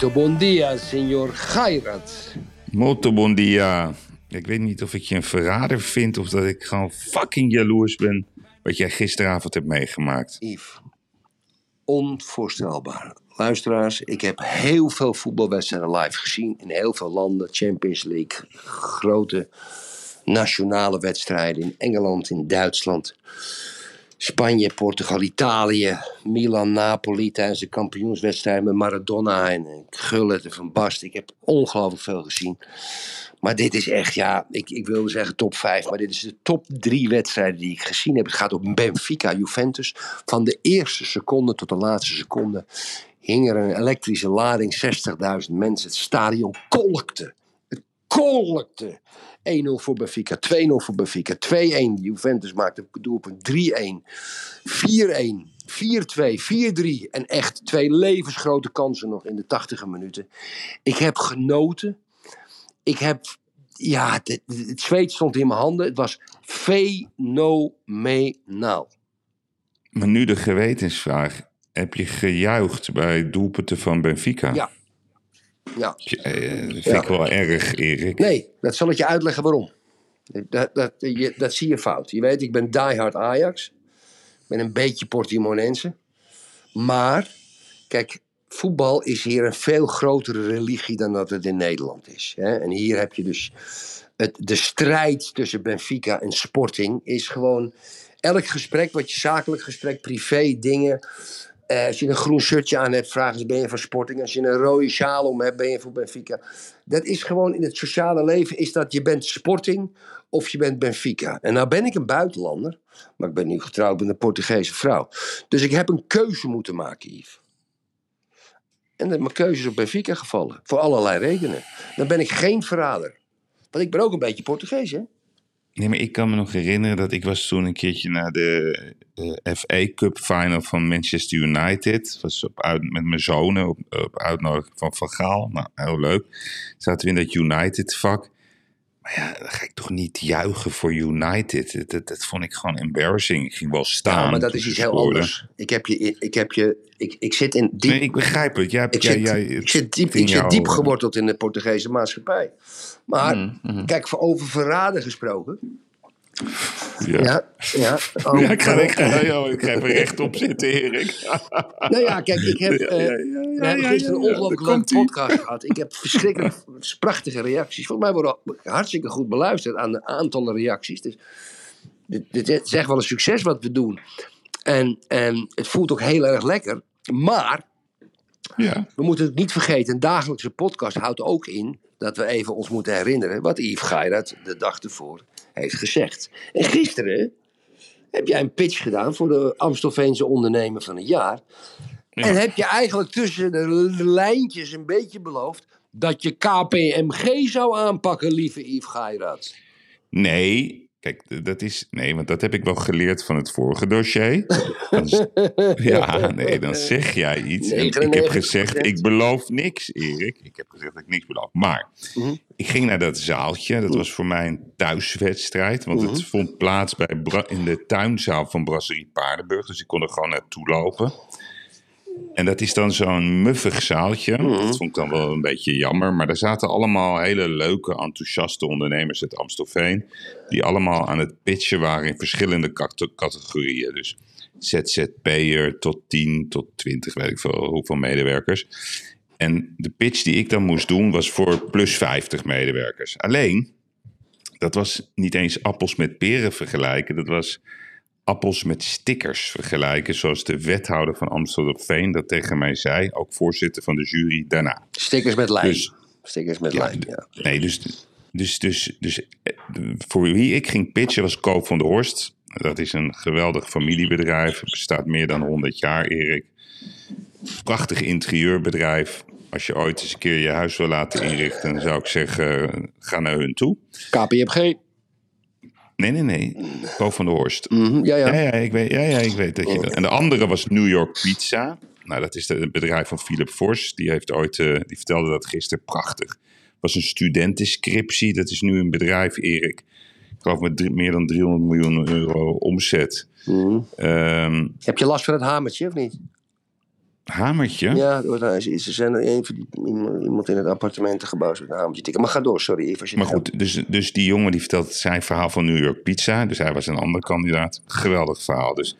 Muito bom dia, senor Gairat. Molto bon dia. Ik weet niet of ik je een verrader vind of dat ik gewoon fucking jaloers ben wat jij gisteravond hebt meegemaakt. Yves, onvoorstelbaar. Luisteraars, ik heb heel veel voetbalwedstrijden live gezien in heel veel landen. Champions League, grote nationale wedstrijden in Engeland, in Duitsland, Spanje, Portugal, Italië, Milan, Napoli tijdens de kampioenswedstrijd met Maradona en Gullit en Van Basten. Ik heb ongelooflijk veel gezien. Maar dit is echt, ja, ik, ik wilde zeggen top 5, maar dit is de top 3 wedstrijden die ik gezien heb. Het gaat om Benfica, Juventus. Van de eerste seconde tot de laatste seconde hing er een elektrische lading, 60.000 mensen. Het stadion kolkte. Kolkte. 1-0 voor Benfica, 2-0 voor Benfica, 2-1. Juventus maakte doelpunt, 3-1, 4-1. 4-2, 4-3 en echt twee levensgrote kansen nog in de 80 minuten. Ik heb genoten. Ik heb, ja, het, het zweet stond in mijn handen. Het was fenomenaal. Maar nu de gewetensvraag. Heb je gejuicht bij doelpunten van Benfica? Ja. Ja. Eh, dat vind ik wel erg, Erik. Nee, dat zal ik je uitleggen waarom. Dat, dat, je, dat zie je fout. Je weet, ik ben diehard Ajax. Ik ben een beetje Portimonense. Maar, kijk, voetbal is hier een veel grotere religie dan dat het in Nederland is. Hè? En hier heb je dus het, de strijd tussen Benfica en Sporting is gewoon elk gesprek, wat je zakelijk gesprek, privé dingen. Eh, als je een groen shirtje aan hebt, vragen ze ben je van Sporting. Als je een rode sjaal om hebt, ben je voor Benfica. Dat is gewoon in het sociale leven, is dat je bent Sporting of je bent Benfica. En nou ben ik een buitenlander, maar ik ben nu getrouwd met een Portugese vrouw. Dus ik heb een keuze moeten maken, Yves. En mijn keuze is op Benfica gevallen. Voor allerlei redenen. Dan ben ik geen verrader. Want ik ben ook een beetje Portugees, hè? Nee, maar ik kan me nog herinneren dat ik was toen een keertje naar de FA Cup final van Manchester United. was op uit, met mijn zonen op, op uitnodiging van Van Gaal. Nou, heel leuk. Zaten we in dat United vak. Maar ja, dan ga ik toch niet juichen voor United. Dat, dat, dat vond ik gewoon embarrassing. Ik ging wel staan. Ja, maar dat is iets heel anders. Ik heb je, ik heb je, ik, ik zit in diep, Nee, ik begrijp het. Jij, ik jij, zit, jij, ik zit diep, ik zit diep geworteld in de Portugese maatschappij. Maar, Mm, kijk, voor over verraden gesproken. Ja. Ja, ja. Ja, ik ga, ik ga, ja, ik ga even rechtop zitten, Erik. Nou ja, kijk, ik heb, eh, ja, ja, we ja, hebben ja, gisteren een ongelooflijk leuke podcast gehad. Ik heb verschrikkelijk prachtige reacties. Volgens mij worden hartstikke goed beluisterd aan de aantallen reacties. Dus dit, dit is echt wel een succes wat we doen. En, en het voelt ook heel erg lekker. Maar Ja. we moeten het niet vergeten, een dagelijkse podcast houdt ook in dat we even ons moeten herinneren wat Yves Geirat de dag ervoor heeft gezegd. En gisteren heb jij een pitch gedaan voor de Amstelveense ondernemer van het jaar. En heb je eigenlijk tussen de lijntjes een beetje beloofd dat je KPMG zou aanpakken, lieve Yves Geirat. Nee, kijk, dat is. Nee, want dat heb ik wel geleerd van het vorige dossier. Ja, nee, dan zeg jij iets. En ik heb 99%. gezegd, ik beloof niks, Erik. Ik heb gezegd dat ik niks beloof. Maar Mhm. ik ging naar dat zaaltje. Dat was voor mij een thuiswedstrijd. Want Mhm. het vond plaats bij Bra- in de tuinzaal van Brasserie Paardenburg. Dus ik kon er gewoon naartoe lopen. En dat is dan zo'n muffig zaaltje. Dat vond ik dan wel een beetje jammer. Maar er zaten allemaal hele leuke, enthousiaste ondernemers uit Amstelveen. Die allemaal aan het pitchen waren in verschillende cate- categorieën. Dus ZZP'er tot 10, tot 20, weet ik veel hoeveel medewerkers. En de pitch die ik dan moest doen was voor plus 50 medewerkers. Alleen, dat was niet eens appels met peren vergelijken. Dat was appels met stickers vergelijken. Zoals de wethouder van Amstelveen dat tegen mij zei. Ook voorzitter van de jury daarna. Stickers met lijn. Dus- Stickers met Ja, lijn, ja. Nee, dus, dus, dus, dus eh, voor wie ik ging pitchen was Koop van der Horst. Dat is een geweldig familiebedrijf. Bestaat meer dan 100 jaar, Erik. Prachtig interieurbedrijf. Als je ooit eens een keer je huis wil laten inrichten, dan zou ik zeggen, ga naar hun toe. KPMG. Nee, nee, nee. Ko van der Horst. Mhm, ja, ja. Ja, ja, ik weet, ja, ja, ik weet dat je dat. En de andere was New York Pizza. Nou, dat is het bedrijf van Philip Fors. Die, heeft ooit, eh, die vertelde dat gisteren prachtig. was een studentenscriptie. Dat is nu een bedrijf, Erik. Ik geloof met drie- meer dan 300 miljoen euro omzet. Mhm. Ehm, Heb je last van het hamertje of niet? Hamertje. Ja, het- ze ze zijn er een van die, iemand- in het appartementengebouw met een hamertje tikken. Maar ga door, sorry. Even als je Maar goed, dus, dus die jongen die vertelt zijn verhaal van New York Pizza. Dus hij was een andere kandidaat. Geweldig verhaal. Dus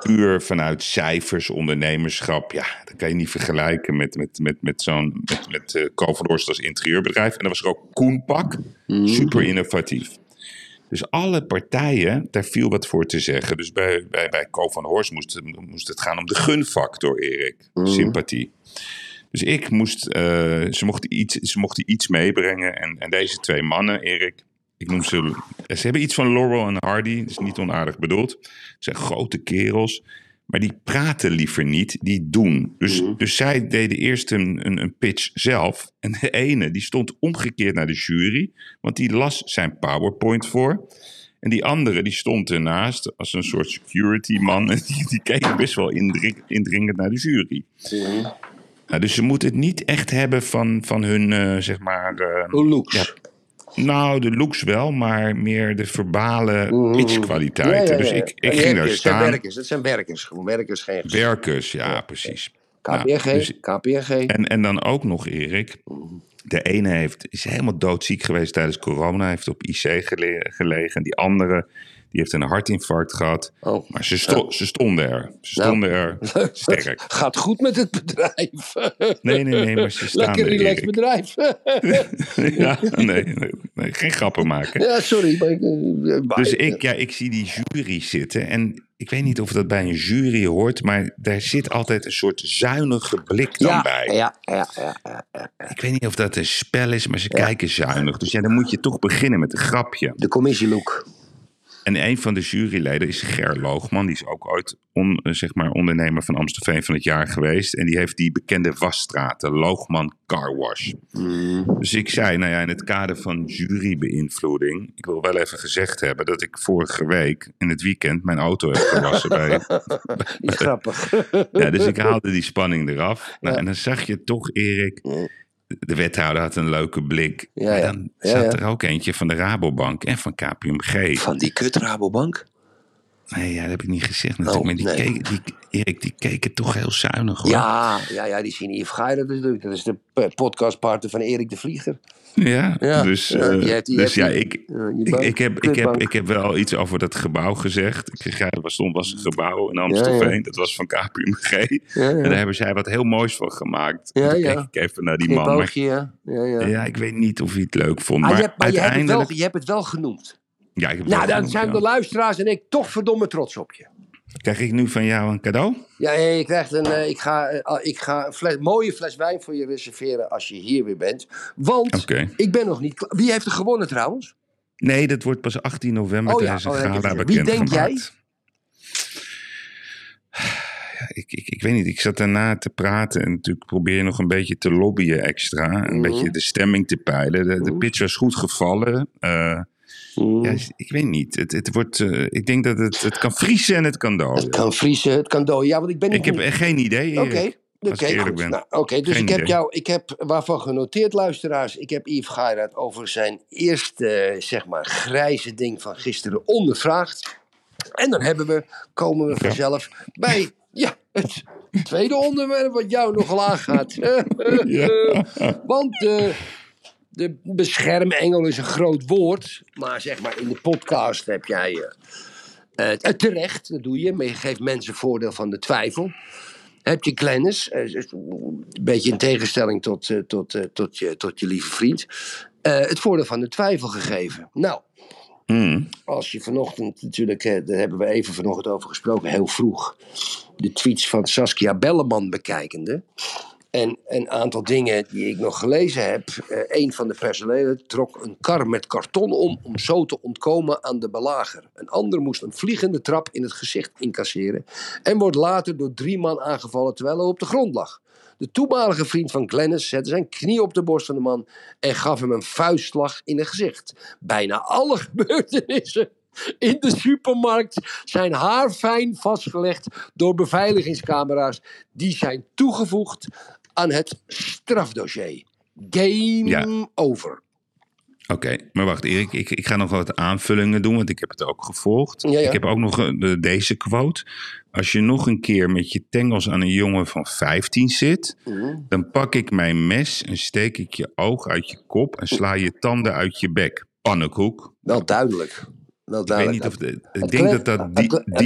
puur vanuit cijfers, ondernemerschap. Ja, dat kan je niet vergelijken met, met, met, met zo'n met, met uh, Dorst als interieurbedrijf. En dan was er ook Koenpak. Super innovatief. Dus alle partijen, daar viel wat voor te zeggen. Dus bij, bij, bij Co van Horst moest, moest het gaan om de gunfactor, Erik. Sympathie. Dus ik moest, eh, ze, mochten iets, ze mochten iets meebrengen. En, en deze twee mannen, Erik, ik noem ze. Ze hebben iets van Laurel en Hardy, dat is niet onaardig bedoeld. Het zijn grote kerels, maar die praten liever niet, die doen. Dus, dus zij deden eerst een, een, een pitch zelf. En de ene, die stond omgekeerd naar de jury, want die las zijn PowerPoint voor. En die andere, die stond ernaast als een soort security man. En die, die keek best wel indring- indringend naar de jury. Nou, dus ze moeten het niet echt hebben van, van hun, eh, zeg maar... eh, Hoe looks. Ja. Nou, de looks wel, maar meer de verbale Mhm. pitchkwaliteiten. Dus ik, ik ging daar werkers, Het zijn staan. werkers, dat zijn werkers. Gewoon werkers, geen Werkers, ja, precies. Nou, dus- KPNG. en, en dan ook nog, Erik. De ene heeft, is helemaal doodziek geweest tijdens corona. Heeft op IC gele- gelegen. Die andere die heeft een hartinfarct gehad. Oh. Maar ze, sto- ze stonden er. Ze Nou. stonden er sterk. Gaat goed met het bedrijf. Nee, nee, nee, maar ze staan Lekker er, relaxed Erik. bedrijf. Ja, nee, nee, nee, geen grappen maken. ja, sorry. Maar, ik, eh, Dus ik, ja, ik zie die jury zitten en ik weet niet of dat bij een jury hoort, maar daar zit altijd een soort zuinige blik dan ja, bij. ja, ja, ja, ja, ja. Ik weet niet of dat een spel is, maar ze kijken zuinig. Dus ja, dan moet je toch beginnen met een grapje. De commissielook. En een van de juryleden is Ger Loogman. Die is ook ooit on, eh, zeg maar ondernemer van Amstelveen van het jaar geweest. En die heeft die bekende wasstraat, de Loogman Car Wash. Dus ik zei, nou ja, in het kader van jurybeïnvloeding... ik wil wel even gezegd hebben dat ik vorige week in het weekend... mijn auto heb gewassen bij... Grappig. Ja, dus ik haalde die spanning eraf. Nou, En dan zag je toch, Erik... De wethouder had een leuke blik. Ja, dan Ja, zat ja. er ook eentje van de Rabobank en van KPMG. Van die kut Rabobank. Nee, ja, dat heb ik niet gezegd natuurlijk. maar die, Oh, nee. keken, die, Erik, die keken toch heel zuinig hoor. Ja, ja, ja, die zien Yves Geijer natuurlijk. Dat is de podcastpartner van Erik de Vlieger. Ja, Ja, dus, ja, eh, dus heeft ja, die- ik, eh, ik, bank, ik, heb, ik, heb, ik heb wel iets over dat gebouw gezegd. Ik zeg, ja, er stond was een gebouw in Amstelveen. Ja. Dat was van KPMG. En daar hebben zij wat heel moois van gemaakt. Ja, keek ik even naar die man. Maar, ja. Ja, ja. ik weet niet of hij het leuk vond. Ah, maar je, hebt, maar je, hebt het uiteindelijk... wel, je hebt het wel genoemd. Ja, ik heb het Nou, dan zijn ja. de luisteraars en ik toch verdomme trots op je. Krijg ik nu van jou een cadeau? Ja, je krijgt een, eh, ik ga, eh, ik ga een fles, mooie fles wijn voor je reserveren als je hier weer bent. Want ik ben nog niet klaar. Wie heeft er gewonnen trouwens? Nee, dat wordt pas 18 november Oh ja, tijdens een oh, gala gezegd. Wie bekend denk gemaakt. Ja, ik, ik, ik weet niet, ik zat daarna te praten en natuurlijk probeer je nog een beetje te lobbyen extra. Een Mhm. beetje de stemming te peilen. De, de pitch was goed gevallen. Eh, ja, ik weet niet. Het, het wordt, eh, ik denk dat het, het kan vriezen en het kan Het dooien. kan vriezen, het kan dooien. Ja, want ik ben Ik heb geen idee. Oké, oké. Nou, Oké, dus Geen ik heb idee. jou, ik heb waarvan genoteerd, luisteraars. Ik heb Yves Gairaat over zijn eerste, eh, zeg maar, grijze ding van gisteren ondervraagd. En dan hebben we, komen we vanzelf bij, ja, het tweede onderwerp wat jou nogal aangaat. Ja. Want de, de beschermengel is een groot woord, maar zeg maar in de podcast heb jij eh, eh, terecht, dat doe je, maar je geeft mensen voordeel van de twijfel. Heb je Glennis, eh, een beetje in tegenstelling tot, tot, tot, je, tot je lieve vriend, het voordeel van de twijfel gegeven. Nou, Hmm. als je vanochtend natuurlijk, daar hebben we even vanochtend over gesproken, heel vroeg, de tweets van Saskia Belleman bekijkende. En een aantal dingen die ik nog gelezen heb. Eh, een van de personelen trok een kar met karton om om zo te ontkomen aan de belager. Een ander moest een vliegende trap in het gezicht incasseren. En wordt later door drie man aangevallen terwijl hij op de grond lag. De toenmalige vriend van Glennis zette zijn knie op de borst van de man en gaf hem een vuistslag in het gezicht. Bijna alle gebeurtenissen in de supermarkt zijn haarfijn vastgelegd door beveiligingscamera's. Die zijn toegevoegd aan het strafdossier. Game Ja. over. Oké, maar wacht Erik, ik, ik ga nog wat aanvullingen doen, want ik heb het ook gevolgd. Ja, ja. Ik heb ook nog eh, de- deze quote. Als je nog een keer met je tengels aan een jongen van 15 zit, Mhm. dan pak ik mijn mes en steek ik je oog uit je kop en sla je tanden uit je bek. Pannenkoek. Wel duidelijk. Wel Ik weet duidelijk. niet of de, ik denk dat dat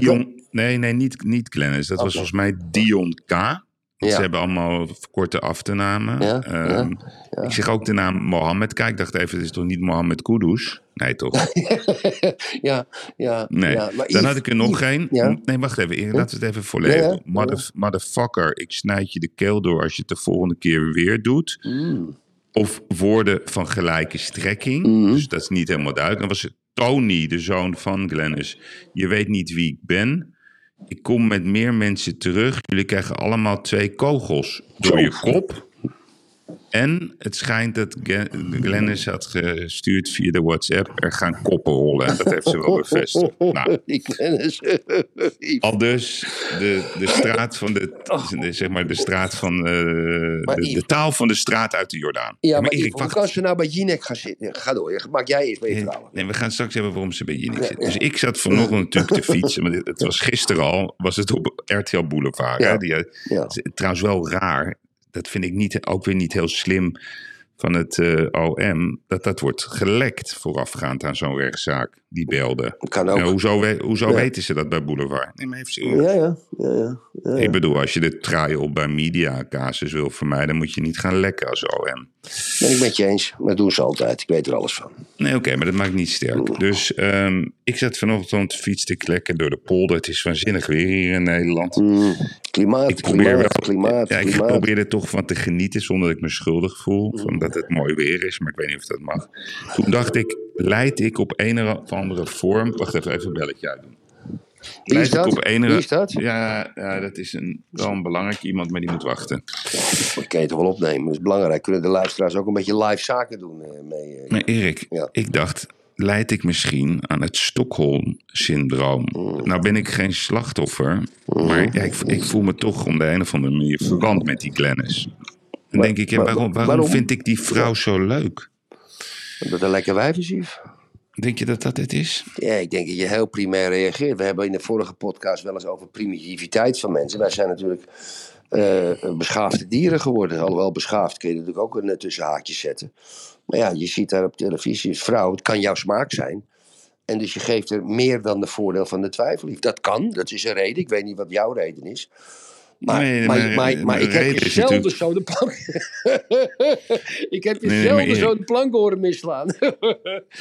Dion. Nee, nee, niet, niet Glennis. Dat was Oké. volgens mij Dion K. Ja. Ze hebben allemaal korte aftenamen. Ja, Ehm, ja. Ik zeg ook de naam Mohammed. Kijk, ik dacht even, het is toch niet Mohammed Kudus? Nee, toch? ja, ja. Nee. ja. Maar Dan Yves- had ik er nog geen. Nee, wacht even. Erik, Laten we het even volledig. Mother- Motherfucker, ik snijd je de keel door als je het de volgende keer weer doet. Mm. Of woorden van gelijke strekking. Mhm. Dus dat is niet helemaal duidelijk. Dan was het Tony, de zoon van Glennis. Je weet niet wie ik ben. Ik kom met meer mensen terug. Jullie krijgen allemaal twee kogels door je kop. En het schijnt dat Glennis had gestuurd via de WhatsApp. Er gaan koppen rollen. En dat heeft ze wel bevestigd. Nou, eens. Yves. al dus de, de straat van de, de- zeg maar de straat van eh, de, taal van de straat uit de Jordaan. Ja, maar maar Erik, wacht. kan ze nou bij Jinek gaan zitten? Ga door, maak jij eerst mee verhalen. nee, we gaan straks hebben waarom ze bij Jinek Ja, zit. ja. Dus ik zat vanochtend natuurlijk te fietsen. Maar het was gisteren al, was het op RTL Boulevard. Ja. Hè? Die, eh, Trouwens wel raar. Dat vind ik niet, ook weer niet heel slim van het eh, OM. Dat dat wordt gelekt voorafgaand aan zo'n rechtszaak. Die beelden. Kan ook. Ja, hoezo we- hoezo Ja. weten ze dat bij Boulevard? Nee, maar even serieus. Ja, ja. ja. Ik bedoel, als je de trial bij media casus wil vermijden, moet je niet gaan lekken als OM. Ben ik met je eens. Maar dat doen ze altijd. Ik weet er alles van. Nee, oké, maar dat maakt niet sterk. Dus ehm, ik zat vanochtend fietste ik lekker door de polder. Het is waanzinnig weer hier in Nederland. Mm, klimaat, Ik probeer klimaat, wel, klimaat, ja, ik probeer er toch van te genieten zonder dat ik me schuldig voel. Van dat het mooi weer is, maar ik weet niet of dat mag. Toen dacht ik, leid ik op een of andere vorm... Wacht even, even een belletje uitdoen. Wie is ik dat? op Wie is dat? Ja, ja, dat is een, wel een belangrijk iemand, maar die moet wachten. Dat kan je toch wel opnemen. Dat is belangrijk. Kunnen de luisteraars ook een beetje live zaken doen eh, mee. eh. Maar Erik, Ja. ik dacht, leid ik misschien aan het Stockholm-syndroom? Mm. Nou ben ik geen slachtoffer, maar ja, ik, ik voel me toch om de een of andere manier verwant met die Glennis. Dan Maar- denk ik, ja, maar- waarom, waarom, waarom? vind ik die vrouw zo leuk? Dat een lekker Yves. Denk je dat dat het is? Ja, ik denk dat je heel primair reageert. We hebben in de vorige podcast wel eens over primitiviteit van mensen. Wij zijn natuurlijk eh, beschaafde dieren geworden. Alhoewel beschaafd kun je natuurlijk ook een eh, tussen haakjes zetten. Maar ja, je ziet daar op televisie een vrouw. Het kan jouw smaak zijn. En dus je geeft er meer dan de voordeel van de twijfel. Dat kan, dat is een reden. Ik weet niet wat jouw reden is. Maar, Nee, maar, maar- maar, maar, ik heb je zelden zo de plank... ik heb je Nee, zelden zo de plank horen misslaan.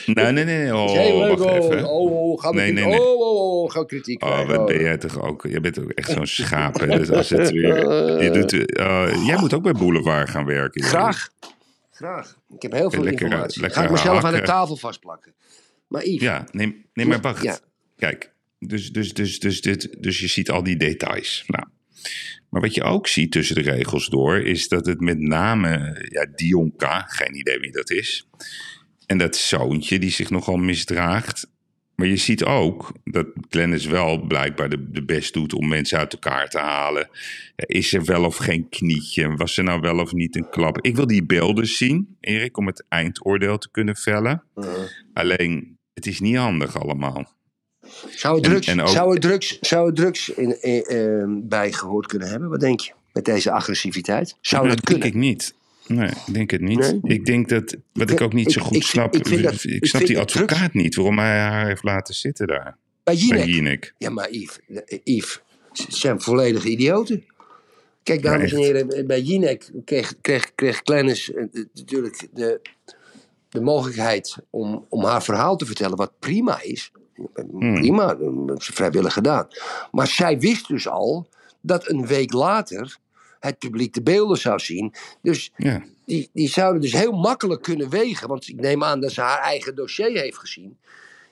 Nee, nee, nee. Oh, heel leuk. Oh, oh, oh, we Nee, kritiek- nee. Oh, oh, oh, gaan kritiek Oh, wat ben Oh. jij toch ook? Je bent ook echt zo'n schaap. Dus als het weer, je doet, eh, jij moet ook bij Boulevard gaan werken. Graag. Graag. Ik heb heel veel Lekker, informatie. lekker Ga ik mezelf aan de hakken. tafel vastplakken. Maar Yves, Ja, nee, nee maar wacht. Ja. Kijk, dus, dus, dus, dus, dit, dus je ziet al die details. Nou, maar wat je ook ziet tussen de regels door, is dat het met name ja, Dion K., geen idee wie dat is, en dat zoontje die zich nogal misdraagt. Maar je ziet ook dat Glennis wel blijkbaar de, de best doet om mensen uit elkaar te halen. Is er wel of geen knietje? Was er nou wel of niet een klap? Ik wil die beelden zien, Erik, om het eindoordeel te kunnen vellen. uh, Alleen, het is niet handig allemaal. Zou er En- drugs, en ook- zou er drugs, zou er drugs in, in, eh, bij gehoord kunnen hebben? Wat denk je? Met deze agressiviteit? Zou Nee, dat denk kunnen? ik niet. Nee, ik denk het niet. Nee? Ik denk dat, wat ik ook niet zo goed ik- snap, ik dat- snap die drugs- advocaat niet, waarom hij haar heeft laten zitten daar. Bij Jinek. Ja, maar Yves, Yves, ze zijn volledige idioten. Kijk, dames en heren, bij Jinek kreeg, kreeg, kreeg Glennis eh, eh, natuurlijk de, de mogelijkheid om, om haar verhaal te vertellen, wat prima is. Prima, dat heeft ze vrijwillig gedaan. Maar zij wist dus al dat een week later het publiek de beelden zou zien. Dus Ja. die, die zouden dus heel makkelijk kunnen wegen. Want ik neem aan dat ze haar eigen dossier heeft gezien.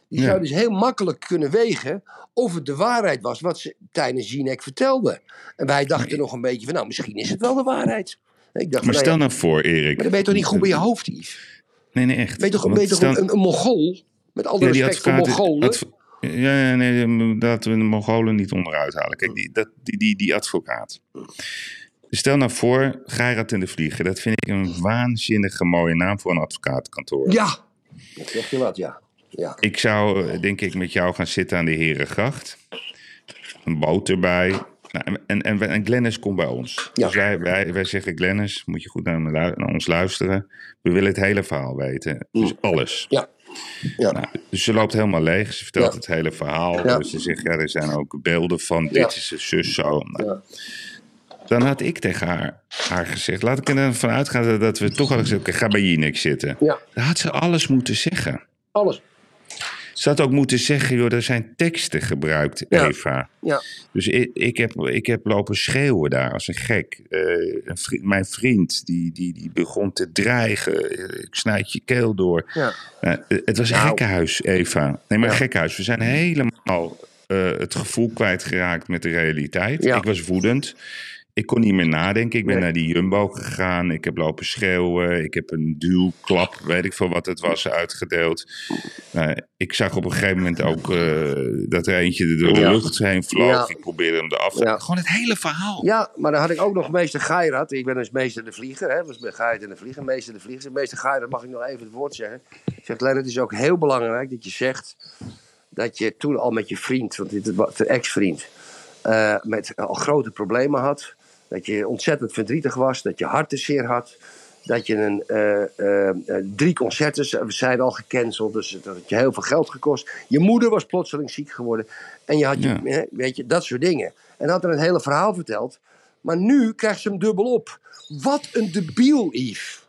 Die Ja. zou dus heel makkelijk kunnen wegen of het de waarheid was wat ze tijdens Jinek vertelde. En wij dachten nog een beetje van, nou, misschien is het wel de waarheid. Ik dacht, Maar van, stel nou ja, nou voor, Erik. maar dan ben je toch niet goed bij je hoofd, Yves? Nee, nee, echt. Je toch, stel- een, een Mongool? Met alle Ja, die respect voor advocaat- Mongolen. ja, ja, nee, laten we de Mongolen niet onderuit halen. Kijk, die, dat, die, die, die advocaat. Stel nou voor, Geirat en de Vlieger. Dat vind ik een waanzinnige mooie naam voor een advocatenkantoor. Ja, dat zeg je wat, ja. ja. Ik zou, eh, denk ik, met jou gaan zitten aan de Herengracht. Een boot erbij. Nou, en, en, en Glennis komt bij ons. Ja. Dus wij, wij, wij zeggen, Glennis, moet je goed naar, naar ons luisteren. We willen het hele verhaal weten. Dus alles. Ja. Ja. Nou, dus ze loopt helemaal leeg. Ze vertelt Ja. het hele verhaal. Ja. Dus ze zegt, ja, er zijn ook beelden van. Dit is de zus zo. Nou, Ja. Dan had ik tegen haar, haar gezegd... Laat ik ervan uitgaan dat we toch hadden gezegd... Ga bij Jinek zitten. ja, Dan had ze alles moeten zeggen. alles. Ze had ook moeten zeggen, joh, er zijn teksten gebruikt, Ja. Eva. Ja. Dus ik, ik, heb, ik heb lopen schreeuwen daar als een gek. Eh, een vri- mijn vriend, die, die, die begon te dreigen. Eh, Ik snijd je keel door. Ja. Eh, het was een Nou. gekkenhuis, Eva. Nee, maar een gekkenhuis. We zijn helemaal het gevoel kwijtgeraakt met de realiteit. Ik was woedend. Ik kon niet meer nadenken. Ik ben Nee. naar die Jumbo gegaan. Ik heb lopen schreeuwen. Ik heb een duwklap, weet ik veel wat het was, uitgedeeld. Nou, ik zag op een gegeven moment ook eh, dat er eentje door de Ja. lucht heen vloog. Ja. Ik probeerde hem eraf te... Ja. Gewoon het hele verhaal. Ja, maar dan had ik ook nog meester Geirat. Ik ben dus meester de vlieger. Hè? Ben Geirat en de vlieger. Meester de vlieger. Meester Geirat mag ik nog even het woord zeggen. Ik zeg, Len, het is ook heel belangrijk dat je zegt... dat je toen al met je vriend, want dit was de ex-vriend... eh, met al grote problemen had. Dat je ontzettend verdrietig was. Dat je hart te zeer had. Dat je een, eh, eh, eh, drie concerten zijn al gecanceld. Dus dat had je heel veel geld gekost. Je moeder was plotseling ziek geworden. En je had je, Ja. weet je, dat soort dingen. En had er een hele verhaal verteld. Maar nu krijgt ze hem dubbel op. Wat een debiel, Yves.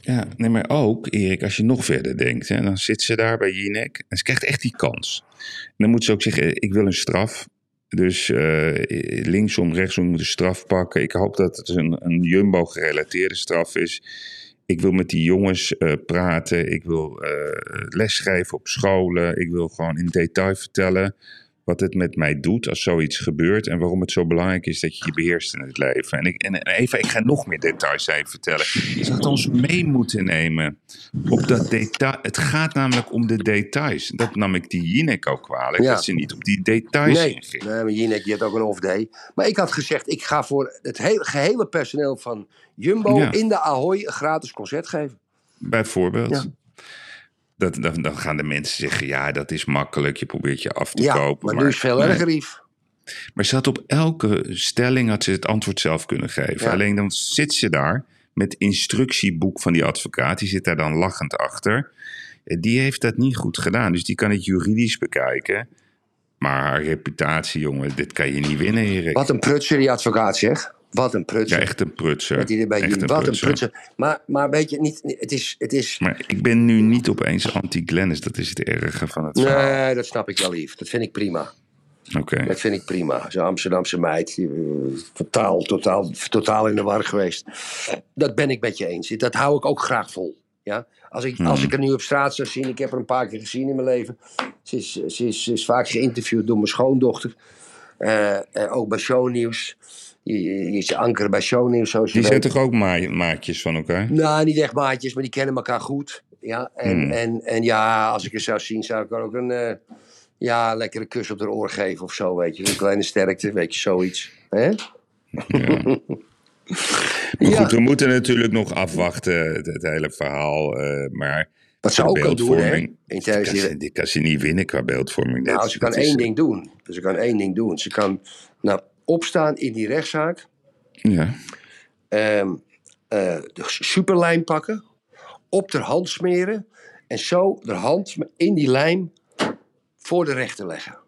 Ja, nee, maar ook, Erik, als je nog verder denkt, hè, dan zit ze daar bij Jinek en ze krijgt echt die kans. En dan moet ze ook zeggen, ik wil een straf. Dus eh, linksom, rechtsom een straf pakken. Ik hoop dat het een, een Jumbo-gerelateerde straf is. Ik wil met die jongens eh, praten. Ik wil eh, lesgeven op scholen. Ik wil gewoon in detail vertellen wat het met mij doet als zoiets gebeurt. En waarom het zo belangrijk is dat je je beheerst in het leven. En, ik, en Eva, ik ga nog meer details even vertellen. Je had ons mee moeten nemen op dat detail. Het gaat namelijk om de details. Dat nam ik die Jinek ook kwalijk. Ja. Dat ze niet op die details Nee, inging. nee maar Jinek die had ook een off-day. Maar ik had gezegd, ik ga voor het hele, gehele personeel van Jumbo Ja. in de Ahoy een gratis concert geven. Bijvoorbeeld. Ja. Dat, dan, dan gaan de mensen zeggen, ja, dat is makkelijk. Je probeert je af te Ja, kopen. maar nu is veel nee. erger, Yves. Maar ze had op elke stelling had ze het antwoord zelf kunnen geven. Ja. Alleen dan zit ze daar met instructieboek van die advocaat. Die zit daar dan lachend achter. Eh, Die heeft dat niet goed gedaan. Dus die kan het juridisch bekijken. Maar haar reputatie, jongen, dit kan je niet winnen, Erik. Wat een prutser, die advocaat, zeg. Wat een Ja, prutser. echt een prutser. Met die Echt een wat een prutser. Maar, maar weet je, niet, het is... Het is Maar ik ben nu niet opeens anti-Glennis. Dat is het erge van het verhaal. nee, dat snap ik wel, lief. Dat vind ik prima. Oké. Dat vind ik prima. Zo'n Amsterdamse meid. eh, Totaal, totaal, totaal in de war geweest. Dat ben ik met je eens. Dat hou ik ook graag vol. Ja? Als, ik, als ik er nu op straat zou zien. Ik heb er een paar keer gezien in mijn leven. Ze is, ze is, ze is vaak geïnterviewd door mijn schoondochter. Eh, eh, ook bij shownieuws. Die is bij shownieuws. Zoals je Die zijn toch ook ma- maatjes van elkaar? Nou, niet echt maatjes, maar die kennen elkaar goed. Ja, en, Hmm. en, en ja, als ik er zou zien, zou ik haar ook een eh, ja, lekkere kus op de oor geven of zo, weet je. Een kleine sterkte, weet je, zoiets. Hè? Maar Ja. goed, we moeten natuurlijk nog afwachten, het, het hele verhaal. eh, maar Wat ze ook kan doen, hè? die kan, die- ze, die kan ze niet winnen qua beeldvorming. Nou, Dat- ze kan is- één ding doen. Ze kan één ding doen. Ze kan nou, opstaan in die rechtszaak, Ja, ehm, eh, de superlijm pakken, op de hand smeren en zo de hand in die lijm voor de rechter leggen.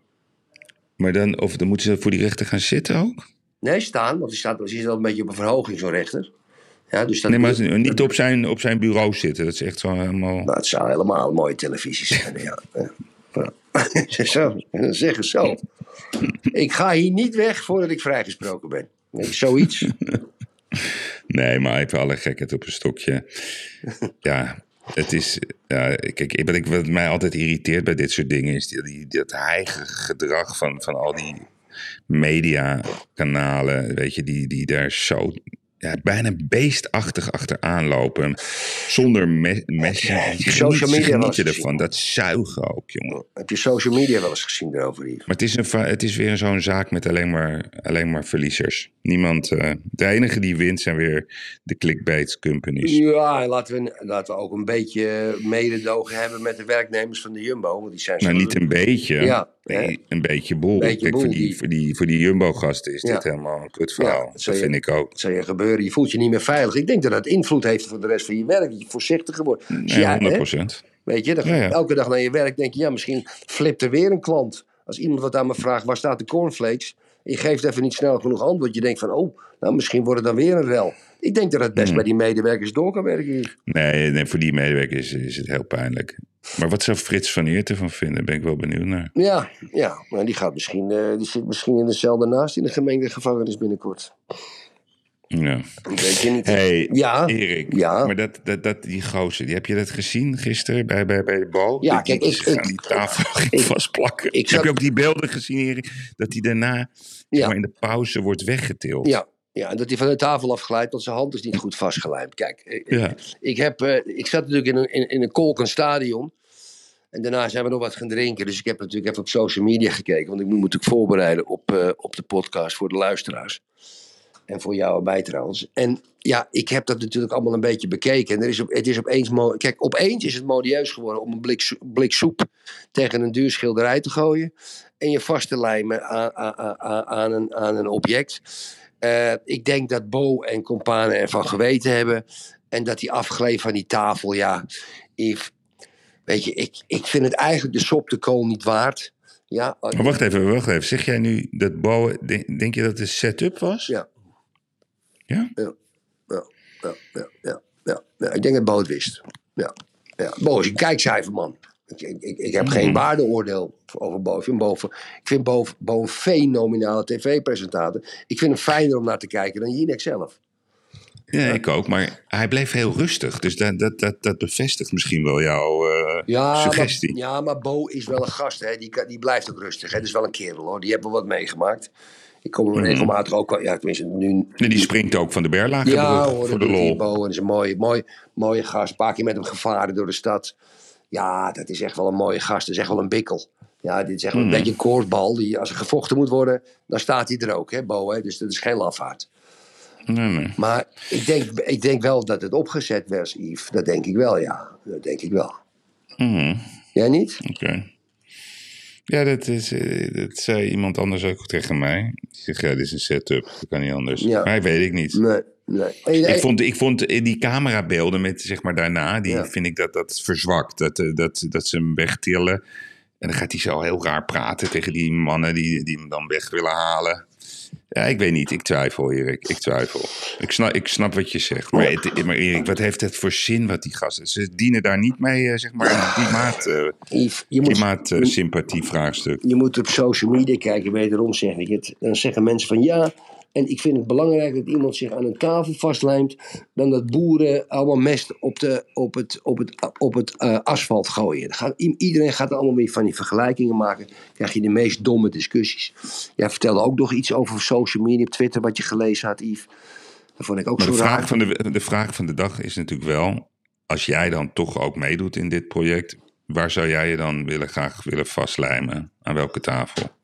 maar dan, of dan moeten ze voor die rechter gaan zitten ook? Nee, staan, want die staat, zit al een beetje op een verhoging, zo'n rechter. Ja, dus dat Nee, maar niet op zijn, op zijn bureau zitten. Dat is echt zo helemaal... Nou, het zou helemaal een mooie televisie zijn. ja. Ja. Ja. zo. Ik ga hier niet weg voordat ik vrijgesproken ben. Zoiets. Nee, maar even alle gekheid op een stokje. ja, het is. Ja, kijk, wat, ik, wat mij altijd irriteert bij dit soort dingen is die, die, dat heige gedrag van, van al die mediakanalen, weet je, die, die daar zo ja, bijna beestachtig achteraan lopen. Zonder me mesje. Heb je social media eens je ervan. Dat zuigen ook, jongen. Heb je social media wel eens gezien erover, Yves? Maar het is, een, het is weer zo'n zaak met alleen maar, alleen maar verliezers. Niemand. eh, de enige die wint zijn weer de clickbait companies. Ja, en laten we, laten we ook een beetje mededogen hebben met de werknemers van de Jumbo. Want die zijn Nou, zo- niet een beetje. Ja, nee, een beetje boel. Beetje Kijk, boel, voor die, die- voor die, voor die Jumbo-gasten is Ja. dit helemaal een kutverhaal. Ja, dat dat je- vind ik ook. Wat zou je gebeuren? Je voelt je niet meer veilig. Ik denk dat dat invloed heeft voor de rest van je werk. Dat je voorzichtiger wordt. Dus ja, 100 hè, procent. weet je, dan Ja, ja. elke dag naar je werk denk je, ja, misschien flipt er weer een klant. Als iemand wat aan me vraagt, waar staat de cornflakes? Je geeft even niet snel genoeg antwoord. Je denkt van, oh, nou, misschien wordt het dan weer een rel. Ik denk dat het best bij die medewerkers door kan werken hier. Nee, nee, voor die medewerkers is, is het heel pijnlijk. Maar wat zou Frits van Eert ervan vinden? Ben ik wel benieuwd naar. Ja, ja, maar die, gaat misschien, eh, die zit misschien in dezelfde naast in de gemengde gevangenis binnenkort. Ja. Weet je niet. Hey, Ja, Erik. ja. Maar dat, dat, dat, die gozer, die, heb je dat gezien gisteren bij, bij, bij de bal? Ja, Die- kijk, ik- ik- die tafel ik- vastplakken. ik heb je ook die beelden gezien, Erik? Dat hij daarna Ja. maar, in de pauze wordt weggetild. Ja, ja, en dat hij van de tafel afglijdt, want zijn hand is niet goed vastgelijmd. Kijk, Ja. ik, heb, eh, ik zat natuurlijk in een, in, in een kolkend stadion. En daarna zijn we nog wat gaan drinken. Dus ik heb natuurlijk even op social media gekeken. Want ik moet me natuurlijk voorbereiden op, eh, op de podcast voor de luisteraars. En voor jou erbij trouwens. En ja, ik heb dat natuurlijk allemaal een beetje bekeken. En er is op, het is opeens... Kijk, opeens is het modieus geworden om een blik, so- blik soep tegen een duur schilderij te gooien. En je vast te lijmen aan, aan, een, aan een object. Eh, ik denk dat Bo en companen ervan geweten hebben. En dat die afgleed van die tafel, ja... Weet je, ik, ik vind het eigenlijk de sop de kool niet waard. Ja, Maar wacht even, wacht even. Zeg jij nu dat bouwen, denk, denk je dat het setup was? Ja. Ja? ja, ja, ja, ja, ja, ja. Ik denk dat Bo het wist. Ja, ja. Bo is een kijkcijferman. Ik, ik, ik, ik heb geen waardeoordeel over Bo. Ik vind Bo, ik vind Bo, Bo een fenomenale tv-presentator. Ik vind hem fijner om naar te kijken dan Jinek zelf. Ja, ik ook. Maar hij bleef heel rustig. Dus dat, dat, dat, dat bevestigt misschien wel jouw eh, Ja, suggestie. Maar, ja, maar Bo is wel een gast. Hè. Die, die blijft ook rustig. Hè. Dat is wel een kerel hoor. Die hebben wat meegemaakt. Ik kom hem regelmatig ook wel. Ja, tenminste, nu, En die springt ook van de Berlage Ja, hoor, voor de hij, lol. Bo. En dat is een mooie, mooi, mooie gast. Een paar keer met hem gevaren door de stad. Ja, dat is echt wel een mooie gast. Dat is echt wel een bikkel. Ja, dit is echt wel Mhm. een beetje een koortbal. Die, als er gevochten moet worden, dan staat hij er ook, hè, Bo. Hè? Dus dat is geen lafaard. Nee, nee. Maar ik denk, ik denk wel dat het opgezet was, Yves. Dat denk ik wel, ja. Dat denk ik wel. Mhm, Jij niet? Oké. Ja, dat, is, eh, dat zei iemand anders ook tegen mij. Die zegt, ja, dit is een setup. Dat kan niet anders. Ja. Maar weet ik niet. Nee, nee. Ik vond, ik vond eh, die camerabeelden met, zeg maar, daarna, die Ja. vind ik dat dat verzwakt. Dat, eh, dat, dat ze hem wegtillen. En dan gaat hij zo heel raar praten tegen die mannen die, die hem dan weg willen halen. Ja, ik weet niet. Ik twijfel, Erik. Ik twijfel. Ik snap, ik snap wat je zegt. Maar, het- maar Erik, wat heeft het voor zin wat die gasten... Ze dienen daar niet mee, eh, zeg maar, een klimaat, eh, Yves, je moet, klimaatsympathie vraagstuk. je moet op social media kijken, wederom zeg ik het. Dan zeggen mensen van ja, en ik vind het belangrijk dat iemand zich aan een tafel vastlijmt, dan dat boeren allemaal mest op, de, op het, op het, op het eh, asfalt gooien. Gaat, iedereen gaat allemaal weer van die vergelijkingen maken, krijg je de meest domme discussies. Jij vertelde ook nog iets over social media op Twitter, wat je gelezen had, Yves. Dat vond ik ook Maar zo de raar. vraag, van de, de vraag van de dag is natuurlijk wel... als jij dan toch ook meedoet in dit project... waar zou jij je dan willen, graag willen vastlijmen? Aan welke tafel?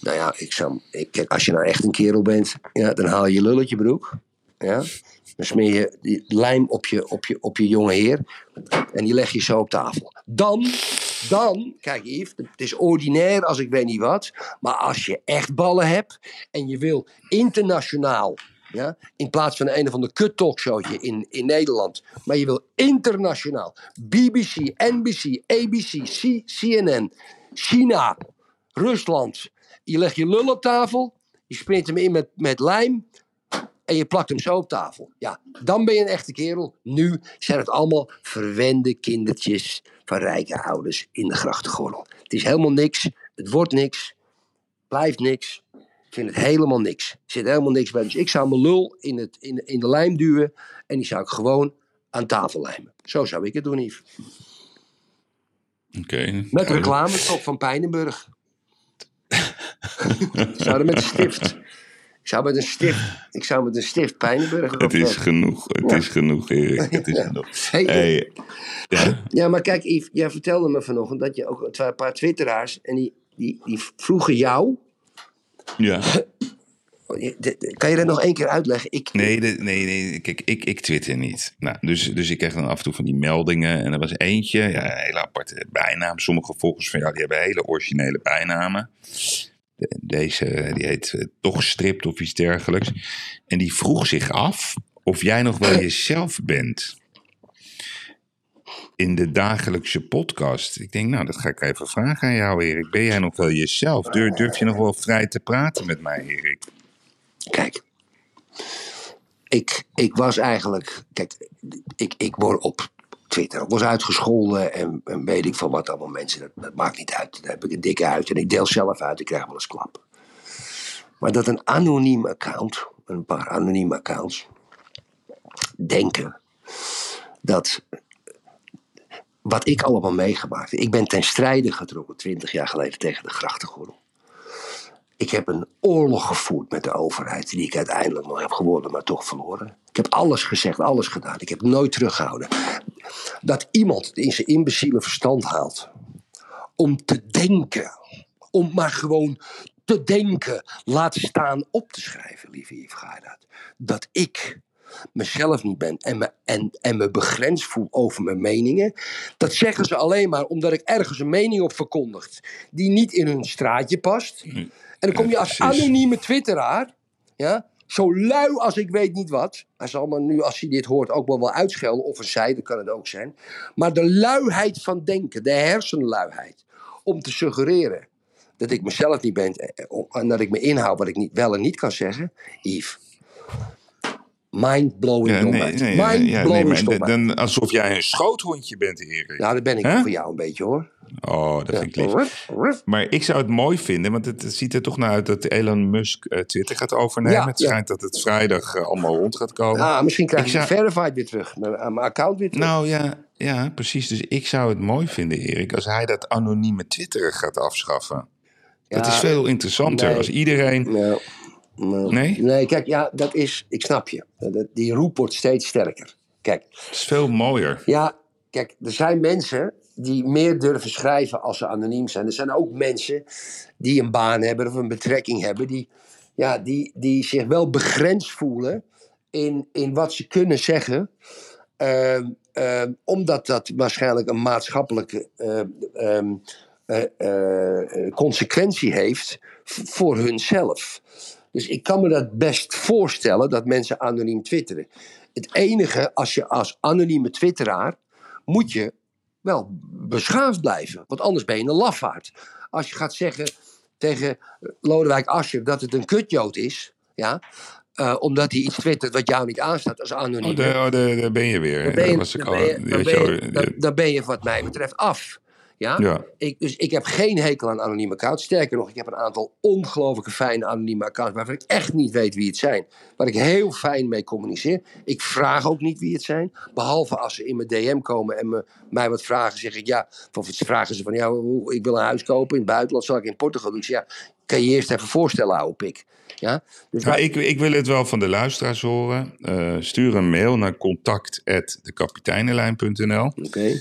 Nou ja, ik zou, kijk, als je nou echt een kerel bent, ja, dan haal je je lulletje broek. Ja? Dan smeer je die lijm op je, op, je, op je jonge heer. En die leg je zo op tafel. Dan, dan, kijk Yves, het is ordinair als ik weet niet wat. Maar als je echt ballen hebt en je wil internationaal. Ja, in plaats van een of ander kut talkshowtje in, in Nederland. Maar je wil internationaal. BBC, NBC, ABC, C- CNN, China, Rusland. Je legt je lul op tafel. Je springt hem in met, met lijm. En je plakt hem zo op tafel. Ja, dan ben je een echte kerel. Nu zijn het allemaal verwende kindertjes van rijke ouders in de grachtengordel. Het is helemaal niks. Het wordt niks. Blijft niks. Ik vind het helemaal niks. Er zit helemaal niks bij. Dus ik zou mijn lul in, het, in, in de lijm duwen. En die zou ik gewoon aan tafel lijmen. Zo zou ik het doen, Yves. Oké. Met reclame top van Pijnenburg. Ik zou er met een stift. Ik zou met een stift. Ik zou met een stift Pijnenburg. Het is genoeg, het Ja. is genoeg, Erik. Het is Ja. genoeg. Hey, Hey, ja, Ja, maar kijk, Yves, jij vertelde me vanochtend dat je ook een paar twitteraars. en die, die, die vroegen jou. ja. de- Kan je dat nog één keer uitleggen? Ik, Nee, de- nee, nee, kijk, ik, ik twitter niet. Nou, dus, dus ik kreeg dan af en toe van die meldingen. En er was eentje, ja, een hele aparte bijnaam. Sommige volgers van jou, die hebben hele originele bijnamen. De- deze, die heet eh, toch stript of iets dergelijks. En die vroeg zich af of jij nog wel jezelf bent. In de dagelijkse podcast. Ik denk, nou, dat ga ik even vragen aan jou, Erik. Ben jij nog wel jezelf? Durf, durf je nog wel vrij te praten met mij, Erik? Kijk, ik, ik was eigenlijk. Kijk, ik, ik word op Twitter was uitgescholden en, en weet ik van wat allemaal mensen. Dat, maakt niet uit. Daar heb ik een dikke uit en ik deel zelf uit. Ik krijg wel eens klap. Maar dat een anoniem account, een paar anonieme accounts, denken dat. Wat ik allemaal meegemaakt. Ik ben ten strijde getrokken 20 jaar geleden tegen de grachtengordel. Ik heb een oorlog gevoerd met de overheid, die ik uiteindelijk nog heb gewonnen, maar toch verloren. Ik heb alles gezegd, alles gedaan. Ik heb nooit teruggehouden. Dat iemand in zijn imbeciele verstand haalt om te denken, om maar gewoon te denken, laat staan op te schrijven, lieve Yves Gaardat, dat ik mezelf niet ben en me, en, en me begrensd voel over mijn meningen. Dat zeggen ze alleen maar omdat ik ergens een mening op verkondigt die niet in hun straatje past. Dan kom je als anonieme twitteraar, ja, zo lui als ik weet niet wat. Hij zal me nu, als hij dit hoort, ook wel wel uitschelden. Of een zij, dat kan het ook zijn. Maar de luiheid van denken, de hersenluiheid. Om te suggereren dat ik mezelf niet ben. eh, En dat ik me inhoud wat ik niet, wel en niet kan zeggen. Yves. Mind-blowing Ja, nee, ja, Mind-blowing stomheid. dan, alsof jij een schoothondje bent, Erik. Ja, dat ben ik voor jou een beetje hoor. Oh, dat vind ik lief. Maar ik zou het mooi vinden, want het, ziet er toch naar uit dat Elon Musk eh, Twitter gaat overnemen. Ja, het ja. schijnt dat het vrijdag eh, allemaal rond gaat komen. Ah, misschien krijg Ik zou- verified weer terug. Mijn, aan mijn account weer terug. Nou ja, ja, precies. Dus ik zou het mooi vinden, Erik, als hij dat anonieme Twitteren gaat afschaffen. dat Ja, is veel interessanter. nee. Als iedereen. Nee? Nee, kijk, ja, dat is, ik snap je. Dat- Die roep wordt steeds sterker. Kijk, Het is veel mooier. ja, kijk, er zijn mensen die meer durven schrijven als ze anoniem zijn. Er zijn ook mensen die een baan hebben of een betrekking hebben, die, ja, die, die zich wel begrensd voelen in, in wat ze kunnen zeggen. Ehm, ehm, omdat dat waarschijnlijk een maatschappelijke ehm, eh, eh, eh, consequentie heeft voor hunzelf. Dus ik kan me dat best voorstellen dat mensen anoniem twitteren. Het enige, als je als anonieme twitteraar, moet je wel beschaafd blijven. Want anders ben je een lafaard. Als je gaat zeggen tegen Lodewijk Asscher dat het een kutjood is, ja, eh, omdat hij iets twittert wat jou niet aanstaat als anoniem. Oh, daar, oh, daar, daar ben je weer. dan, ben je, Daar ben je, ben je dan ben je wat mij betreft af. Ja? Ja. Ik, dus ik heb geen hekel aan anonieme accounts. Sterker nog, ik heb een aantal ongelooflijke fijne anonieme accounts waarvan ik echt niet weet wie het zijn. Waar ik heel fijn mee communiceer. Ik vraag ook niet wie het zijn. Behalve als ze in mijn DM komen en me, mij wat vragen, zeg ik ja. Of vragen ze van ja, ik wil een huis kopen in het buitenland, zal ik in Portugal doen? Ik zeg, ja, kan je eerst even voorstellen, oude pik. Ja? Dus wij- ik, ik wil het wel van de luisteraars horen. Eh, stuur een mail naar contact.dekapiteinenlijn.nl Oké.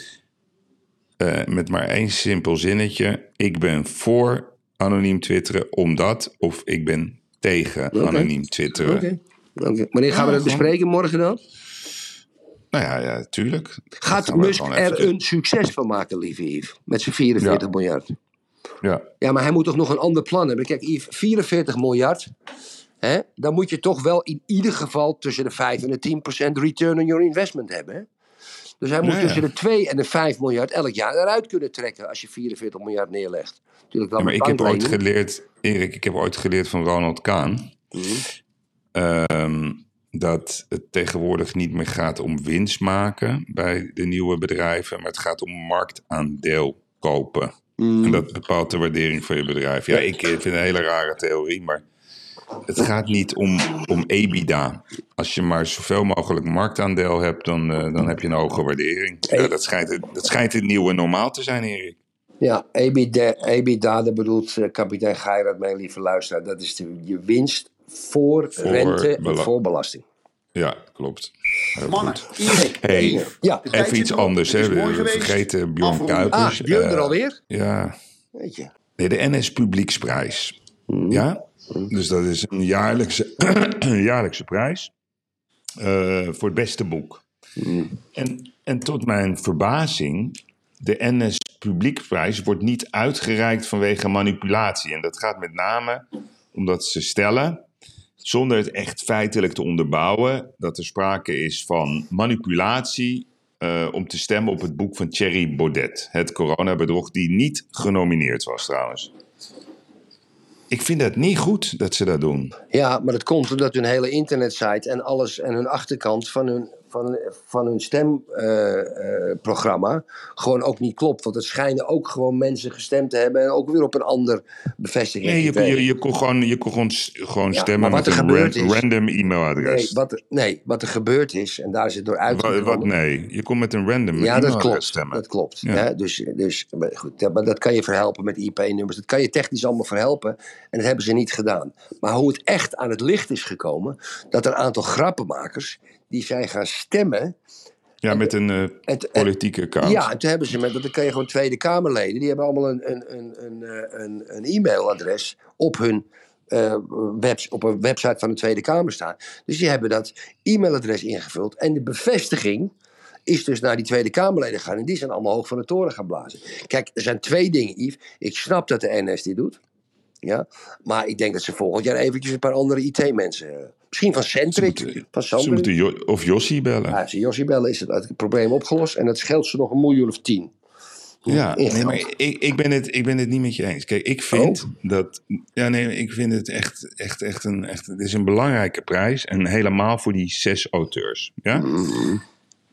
Eh, met maar één simpel zinnetje. Ik ben voor anoniem twitteren omdat of ik ben tegen anoniem twitteren. Oké. Wanneer gaan we dat bespreken? Morgen dan? Nou ja, ja, tuurlijk. Gaat Musk er een succes van maken, lieve Yves? Met zijn 44 Ja. miljard. Ja. Ja, maar hij moet toch nog een ander plan hebben? Kijk, Yves, 44 miljard. Hè, dan moet je toch wel in ieder geval tussen de 5 en de 10 procent return on your investment hebben. Hè? Dus hij moet Ja, ja. tussen de 2 en de 5 miljard elk jaar eruit kunnen trekken als je 44 miljard neerlegt. Natuurlijk wel Ja, maar ik heb ooit geleerd, Erik, ik heb ooit geleerd van Ronald Kaan. Mhm. ehm, dat het tegenwoordig niet meer gaat om winst maken bij de nieuwe bedrijven, maar het gaat om marktaandeel kopen. Mhm. En dat bepaalt de waardering van je bedrijf. Ja, ik vind het een hele rare theorie, maar het gaat niet om, om EBITDA. Als je maar zoveel mogelijk marktaandeel hebt, dan, eh, dan heb je een hoge waardering. Ja, dat, schijnt, het- dat schijnt het nieuwe normaal te zijn, Erik. Ja, EBITDA, EBITDA daar bedoelt eh, kapitein Geirat mee, lieve luisteraar. Dat is de, je winst voor, rente en voor belasting. Ja, klopt. Heel Mannen, goed. Erik, Hey, Ja. even iets anders. Hè. We geweest. vergeten Bjorn. Kuipers. Ah, Björn er Eh, alweer? Ja, Weet je. Nee, de NS Publieksprijs. Ja? Dus dat is een jaarlijkse, een jaarlijkse prijs eh, voor het beste boek. En, en tot mijn verbazing, de NS Publieksprijs wordt niet uitgereikt vanwege manipulatie. En dat gaat met name omdat ze stellen, zonder het echt feitelijk te onderbouwen, dat er sprake is van manipulatie eh, om te stemmen op het boek van Thierry Baudet. Het coronabedrog, die niet genomineerd was trouwens. Ik vind dat niet goed dat ze dat doen. Ja, maar dat komt omdat hun hele internetsite en alles en hun achterkant van hun, van, van hun stemprogramma gewoon ook niet klopt. Want het schijnen ook gewoon mensen gestemd te hebben en ook weer op een ander bevestiging. Nee, je, je, je kon gewoon, je kon gewoon, gewoon Ja, stemmen wat met een gebeurd ran- is- random Nee e-mailadres. wat, er, nee, wat er gebeurd is, en daar is het door Wa- uitgekomen. wat, nee, je kon met een random Ja, dat e-mailadres klopt. stemmen. Dat klopt. Ja. Hè? Dus, dus goed, ja, maar dat kan je verhelpen met IP-nummers. Dat kan je technisch allemaal verhelpen. En dat hebben ze niet gedaan. Maar hoe het echt aan het licht is gekomen, dat een aantal grappenmakers die zijn gaan stemmen. Ja, met een eh, Het, politieke account. ja, en toen hebben ze met, dat kan je gewoon Tweede Kamerleden, die hebben allemaal een, een, een, een, eh, een, een e-mailadres op hun eh, webs, op een website van de Tweede Kamer staan. Dus die hebben dat e-mailadres ingevuld. En de bevestiging is dus naar die Tweede Kamerleden gegaan. En die zijn allemaal hoog van de toren gaan blazen. Kijk, er zijn twee dingen, Yves. Ik snap dat de NS dit doet. Ja, maar ik denk dat ze volgend jaar eventjes een paar andere IT-mensen... Misschien van Centric, moeten- van Ze Sander. moeten Jo- of Jossie bellen. Ja, als ze Jossie bellen is het, het probleem opgelost. En dat scheelt ze nog een miljoen of tien. Ja, nee, maar ik, ik, ben het, ik ben het niet met je eens. Kijk, ik vind dat. Ja, nee, ik vind het echt, echt, echt een. Echt, het is een belangrijke prijs. En helemaal voor die zes auteurs. Ja?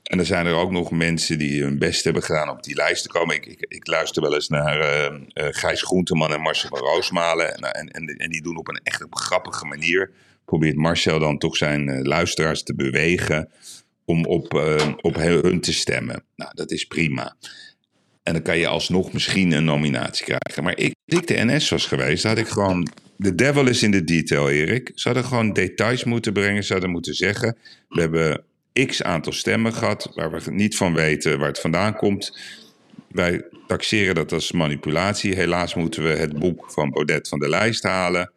En er zijn er ook nog mensen die hun best hebben gedaan op die lijst te komen. Ik, ik, ik luister wel eens naar eh, Gijs Groenteman en Marcel van Roosmalen. En, en, en, en die doen op een echt op een grappige manier. Probeert Marcel dan toch zijn eh, luisteraars te bewegen. om op, eh, op hun te stemmen. Nou, dat is prima. En dan kan je alsnog misschien een nominatie krijgen. Maar ik, als ik de NS was geweest, had ik gewoon. De devil is in de detail, Erik. Ze hadden gewoon details moeten brengen. Ze hadden moeten zeggen: we hebben x aantal stemmen gehad. waar we niet van weten waar het vandaan komt. Wij taxeren dat als manipulatie. Helaas moeten we het boek van Baudet van de lijst halen.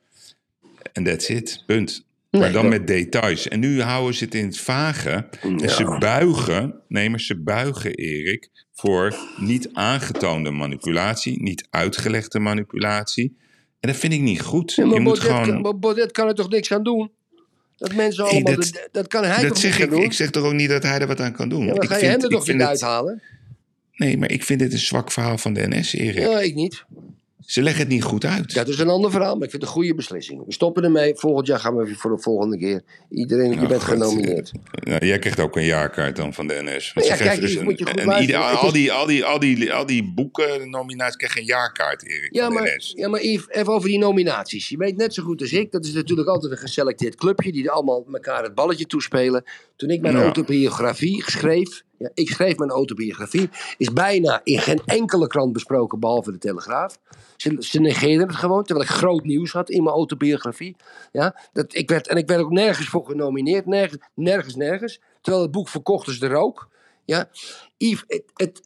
En that's it. Punt. Maar dan met details. En nu houden ze het in het vage. En ze buigen, nee, maar ze buigen, Erik, voor niet aangetoonde manipulatie, niet uitgelegde manipulatie. En dat vind ik niet goed. Ja, maar je moet Baudet, gewoon. kan, Baudet kan er toch niks aan doen? Dat mensen allemaal... dat- dat, dat kan hij dat toch zeg ik. doen? Ik zeg toch ook niet dat hij er wat aan kan doen. ja, ik ga je vind- hem er toch niet uithalen? Nee, maar ik vind het een zwak verhaal van de NS, Erik. Ja, ik niet. Ze leggen het niet goed uit. Dat is een ander verhaal, maar ik vind het een goede beslissing. We stoppen ermee. Volgend jaar gaan we weer voor de volgende keer. Iedereen, je bent goed, genomineerd. Nou, jij krijgt ook een jaarkaart dan van de NS. Want Ja, kijk, dus een- moet je goed ieder- Het al, die, al, die, al, die, al die boeken, nominaties, krijgen een jaarkaart, Erik, Ja van de maar, NS. ja, maar Yves, even over die nominaties. Je weet net zo goed als ik, dat is natuurlijk altijd een geselecteerd clubje die allemaal elkaar het balletje toespelen. Toen ik mijn autobiografie schreef, ja, ik schreef mijn autobiografie, is bijna in geen enkele krant besproken behalve de Telegraaf. Ze, ze het gewoon, terwijl ik groot nieuws had in mijn autobiografie. Ja, dat, ik werd, en ik werd ook nergens voor genomineerd, nergens, nergens, nergens. Terwijl het boek verkocht is er ook. Ja, het,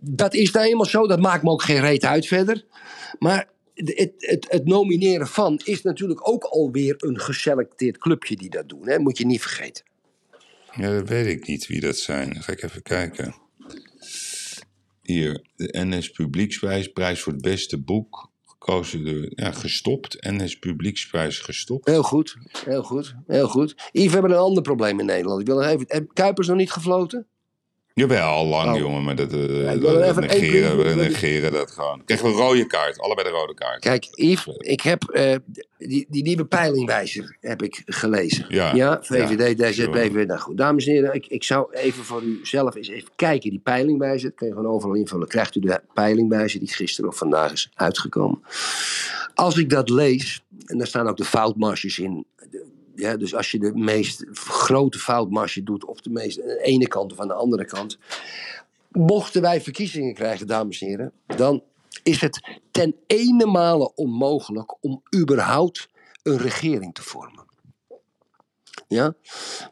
dat is nou eenmaal zo, dat maakt me ook geen reet uit verder. Maar het, het, het nomineren van is natuurlijk ook alweer een geselecteerd clubje die dat doen. Hè? Moet je niet vergeten. Ja, dat weet ik niet wie dat zijn. Ga ik even kijken. Hier, de NS Publieksprijs, prijs voor het beste boek. Gekozen door, ja, gestopt. NS Publieksprijs gestopt. Heel goed, heel goed, heel goed. Yves, we hebben een ander probleem in Nederland. Ik wil nog even, heb Kuipers nog niet gefloten? Jawel, al lang Oh. jongen, maar dat, eh, ik dat- er negeren, we negeren dat gewoon. Krijgen we een rode kaart, allebei de rode kaart. Kijk, Yves, ik heb eh, die, die nieuwe peilingwijzer heb ik gelezen. Ja. VVD, Ja, DZ, PVV. Nou goed, dames en heren, ik, ik zou even voor u zelf eens even kijken. Die peilingwijzer, dat kun je gewoon overal invullen. Krijgt u de peilingwijzer die gisteren of vandaag is uitgekomen. Als ik dat lees, en daar staan ook de foutmarges in. de- Ja, dus als je de meest grote foutmarge doet, of de meest aan de ene kant of aan de andere kant. Mochten wij verkiezingen krijgen, dames en heren, dan is het ten ene male onmogelijk om überhaupt een regering te vormen. Ja?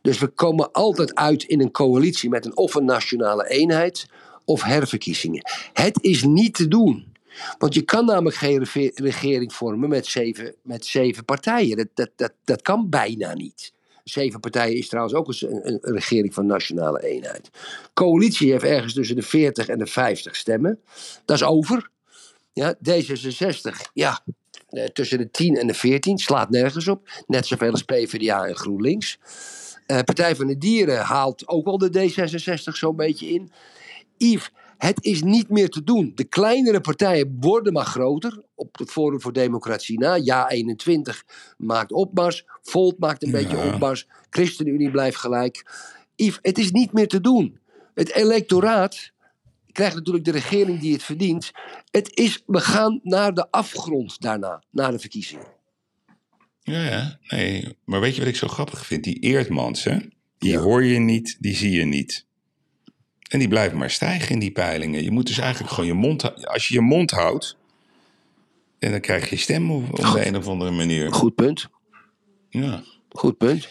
Dus we komen altijd uit in een coalitie met een of een nationale eenheid of herverkiezingen. Het is niet te doen. Want je kan namelijk geen regering vormen met zeven, met zeven partijen. Dat, dat, dat, dat kan bijna niet. Zeven partijen is trouwens ook een, een regering van nationale eenheid. Coalitie heeft ergens tussen de 40 en de 50 stemmen. Dat is over. Ja, D66, ja, eh, tussen de 10 en de 14, slaat nergens op. Net zoveel als PvdA en GroenLinks. Eh, Partij van de Dieren haalt ook al de D66 zo'n beetje in. Yves, het is niet meer te doen. De kleinere partijen worden maar groter. Op het Forum voor Democratie na. Ja 21 maakt opmars. Volt maakt een beetje opmars. ChristenUnie blijft gelijk. Yves, het is niet meer te doen. Het electoraat krijgt natuurlijk de regering die het verdient. Het is, we gaan naar de afgrond daarna, na de verkiezingen. Ja, ja, nee. Maar weet je wat ik zo grappig vind? Die Eertmans, hè? Die Ja. hoor je niet, die zie je niet. En die blijft maar stijgen in die peilingen. Je moet dus eigenlijk gewoon je mond. Als je je mond houdt, en dan krijg je stem op, op de een of andere manier. Goed punt. Ja. Goed punt.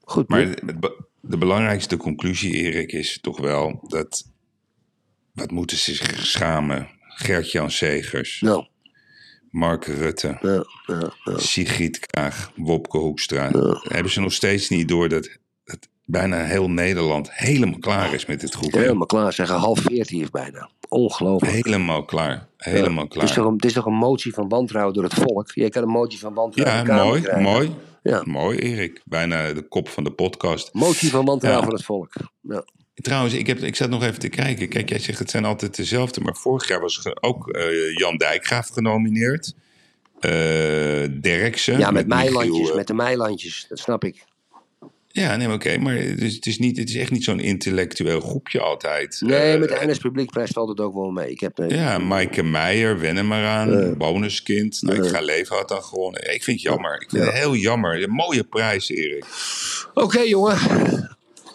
Goed Maar punt. be- de belangrijkste conclusie, Erik, is toch wel dat... Wat moeten ze zich schamen? Gert-Jan Segers, Nou, Mark Rutte, ja, ja, ja. Sigrid Kaag, Wopke Hoekstra. Hebben ze nog steeds niet door dat bijna heel Nederland helemaal klaar is met dit groepje? Helemaal klaar. Zeggen half veertien is bijna. Ongelooflijk. Helemaal klaar. Helemaal Het is, klaar. toch een, het is toch een motie van wantrouwen door het volk? Jij kan een motie van wantrouwen Ja, mooi, krijgen. mooi. Ja. Mooi, Erik. Bijna de kop van de podcast. Motie van wantrouwen Ja. van het volk. Ja. Trouwens, ik, heb, ik zat nog even te kijken. Kijk, jij zegt het zijn altijd dezelfde. Maar vorig jaar was ook eh, Jan Dijkgraaf genomineerd. Derksen. ja, met Michiel, meilandjes, eh, met de meilandjes. Dat snap ik. Ja, nee, oké. maar dus, het, is niet, het is echt niet zo'n intellectueel groepje altijd. Nee, Eh, met de NS Publiekprijs valt het ook wel mee. Ik heb, eh, Ja, Maaike Meijer, wen er maar aan. Bonuskind. Nou, ik ga leven had dan gewonnen. Ik vind het jammer. Ik vind Ja. het heel jammer. Een mooie prijs, Erik. Oké, jongen.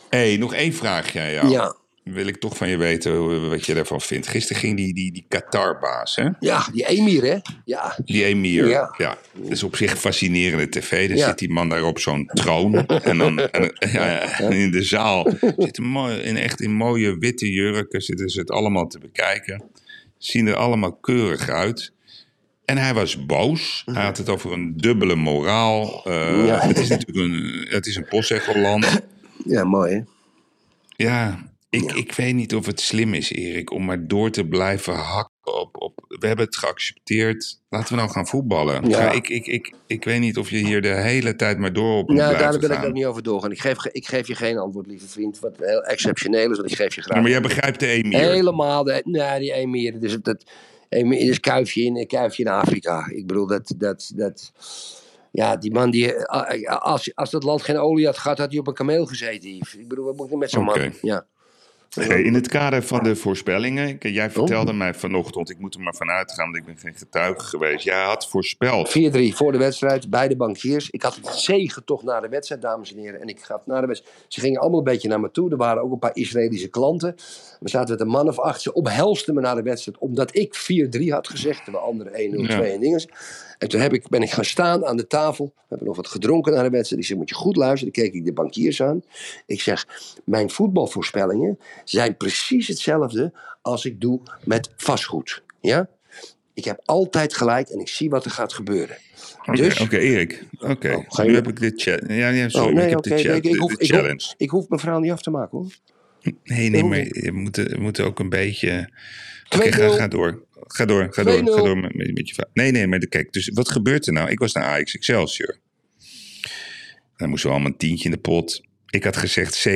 Hé, hey, nog één vraagje aan jou. Ja. Wil ik toch van je weten hoe- wat je ervan vindt. Gisteren ging die, die, die Qatar-baas, hè? Ja, die Emir, hè? Ja. Die emir. Ja. Ja. Dat is op zich fascinerende tv. Dan Ja. zit die man daar op zo'n troon. en dan en, ja, en in de zaal zitten mooi, in echt in mooie witte jurken zitten ze het allemaal te bekijken. Zien er allemaal keurig uit. En hij was boos. Hij had het over een dubbele moraal. Eh, Ja. Het is natuurlijk een, het is een postzeggelland. Ja, mooi, hè? Ja, ik, ik weet niet of het slim is, Erik, om maar door te blijven hakken op, op... We hebben het geaccepteerd. Laten we nou gaan voetballen. Ja. Ja, ik, ik, ik, ik weet niet of je hier de hele tijd maar door op moet Nou, daar blijven wil ik ook niet over doorgaan. Ik geef, ge- ik geef je geen antwoord, lieve vriend. Wat heel exceptioneel is, want ik geef je graag. Ja, maar jij begrijpt de emir. Helemaal. De, nee, die Emir. Dus dat, Emir is kuifje in, kuifje in Afrika. Ik bedoel, dat... dat, dat ja, die man die... eh, Als, als dat land geen olie had gehad, had hij op een kameel gezeten. Ik bedoel, wat moet ik met zo'n man? Ja. Hey, in het kader van de voorspellingen. kijk, Oh. Jij vertelde mij vanochtend, ik moet er maar vanuit gaan, want ik ben geen getuige geweest. Jij had voorspeld. 4-3 voor de wedstrijd, beide bankiers. Ik had het zegen toch na de wedstrijd, dames en heren. En ik gaf na de wedstrijd. Ze gingen allemaal een beetje naar me toe. Er waren ook een paar Israëlische klanten. We zaten met een man of acht. Ze omhelsten me na de wedstrijd, omdat ik 4-3 had gezegd. Terwijl anderen 1-0, 2 Ja. en dingen. En toen heb ik, ben ik gaan staan aan de tafel. We hebben nog wat gedronken na de wedstrijd. Ik zei, moet je goed luisteren. Dan keek ik de bankiers aan. Ik zeg, mijn voetbalvoorspellingen zijn precies hetzelfde als ik doe met vastgoed. Ja? Ik heb altijd gelijk en ik zie wat er gaat gebeuren. Oké, Dus, Oké, Erik. Oké, Oh, je- nu heb ik de chat. Ja, ja sorry, Oh, nee, ik heb oké, de, chat, ik, ik de- hoef, de ik, hoef, challenge. ik hoef mijn verhaal niet af te maken hoor. Nee, nee, maar hoef- je moet, je moet ook een beetje... Oké, 2-0. ga, ga door. Ga door, ga door, 2-0. ga door met, met, je vraag. Nee, nee, maar de, kijk, dus wat gebeurt er nou? Ik was naar Ajax Excelsior. Dan moesten we allemaal een tientje in de pot. Ik had gezegd 7-1.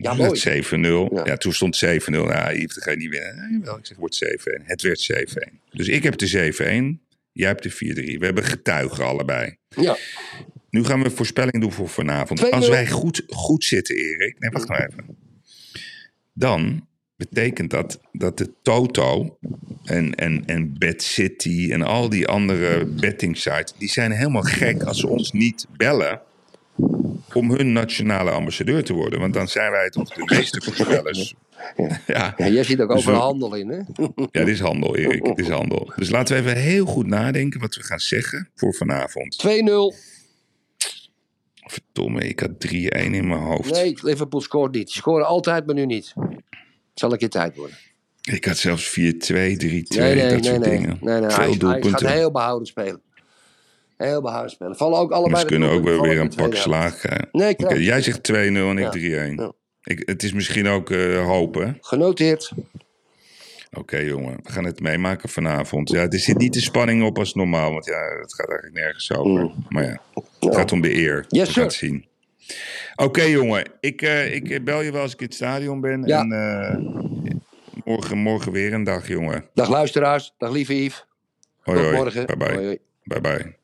Ja, Dus mooi. het 7-0. Ja. Ja. toen stond 7-0. Ja, dan ga je niet winnen. Wel, ik zeg, wordt 7-1. Het werd 7-1. Dus ik heb de 7-1. Jij hebt de 4-3. We hebben getuigen allebei. Ja, Nu gaan we een voorspelling doen voor vanavond. 2-0. Als wij goed, goed zitten, Erik. Nee, wacht nou even. Dan betekent dat dat de Toto en, en, en Bad City en al die andere betting sites, die zijn helemaal gek als ze ons niet bellen om hun nationale ambassadeur te worden. Want dan zijn wij toch de meeste voorspellers. Ja, Ja, jij ziet ook Dus overal we- handel in, hè? ja, dit is handel, Erik. Dit is handel. Dus laten we even heel goed nadenken wat we gaan zeggen voor vanavond. 2-0. Verdomme, ik had 3-1 in mijn hoofd. Nee, Liverpool scoort niet. Ze scoren altijd, maar nu niet. Zal een keer tijd worden. Ik had zelfs 4-2, 3-2, Nee, nee, dat nee, soort nee. dingen. nee, nee. Veel Hij, hij doelpunten. gaat heel behouden spelen. Heel behouden spelen. Vallen ook Maar allebei ze kunnen ook doelpunten wel weer een pak slaag krijgen. Nee, Oké, krijg. jij zegt 2-0 en ik Ja. 3-1. Ja. Ik, het is misschien ook eh hopen. Genoteerd. Oké jongen, we gaan het meemaken vanavond. Ja, er zit niet de spanning op als normaal, want ja, het gaat eigenlijk nergens over. Maar ja, het gaat om de eer. Mm. Yes, we gaan het zien. Oké jongen, ik, eh, ik bel je wel als ik in het stadion ben. Ja. En eh, morgen, morgen weer een dag jongen. Dag luisteraars. Dag lieve Yves. Hoi Tot hoi, morgen. bye bye. Hoi, hoi. bye bye.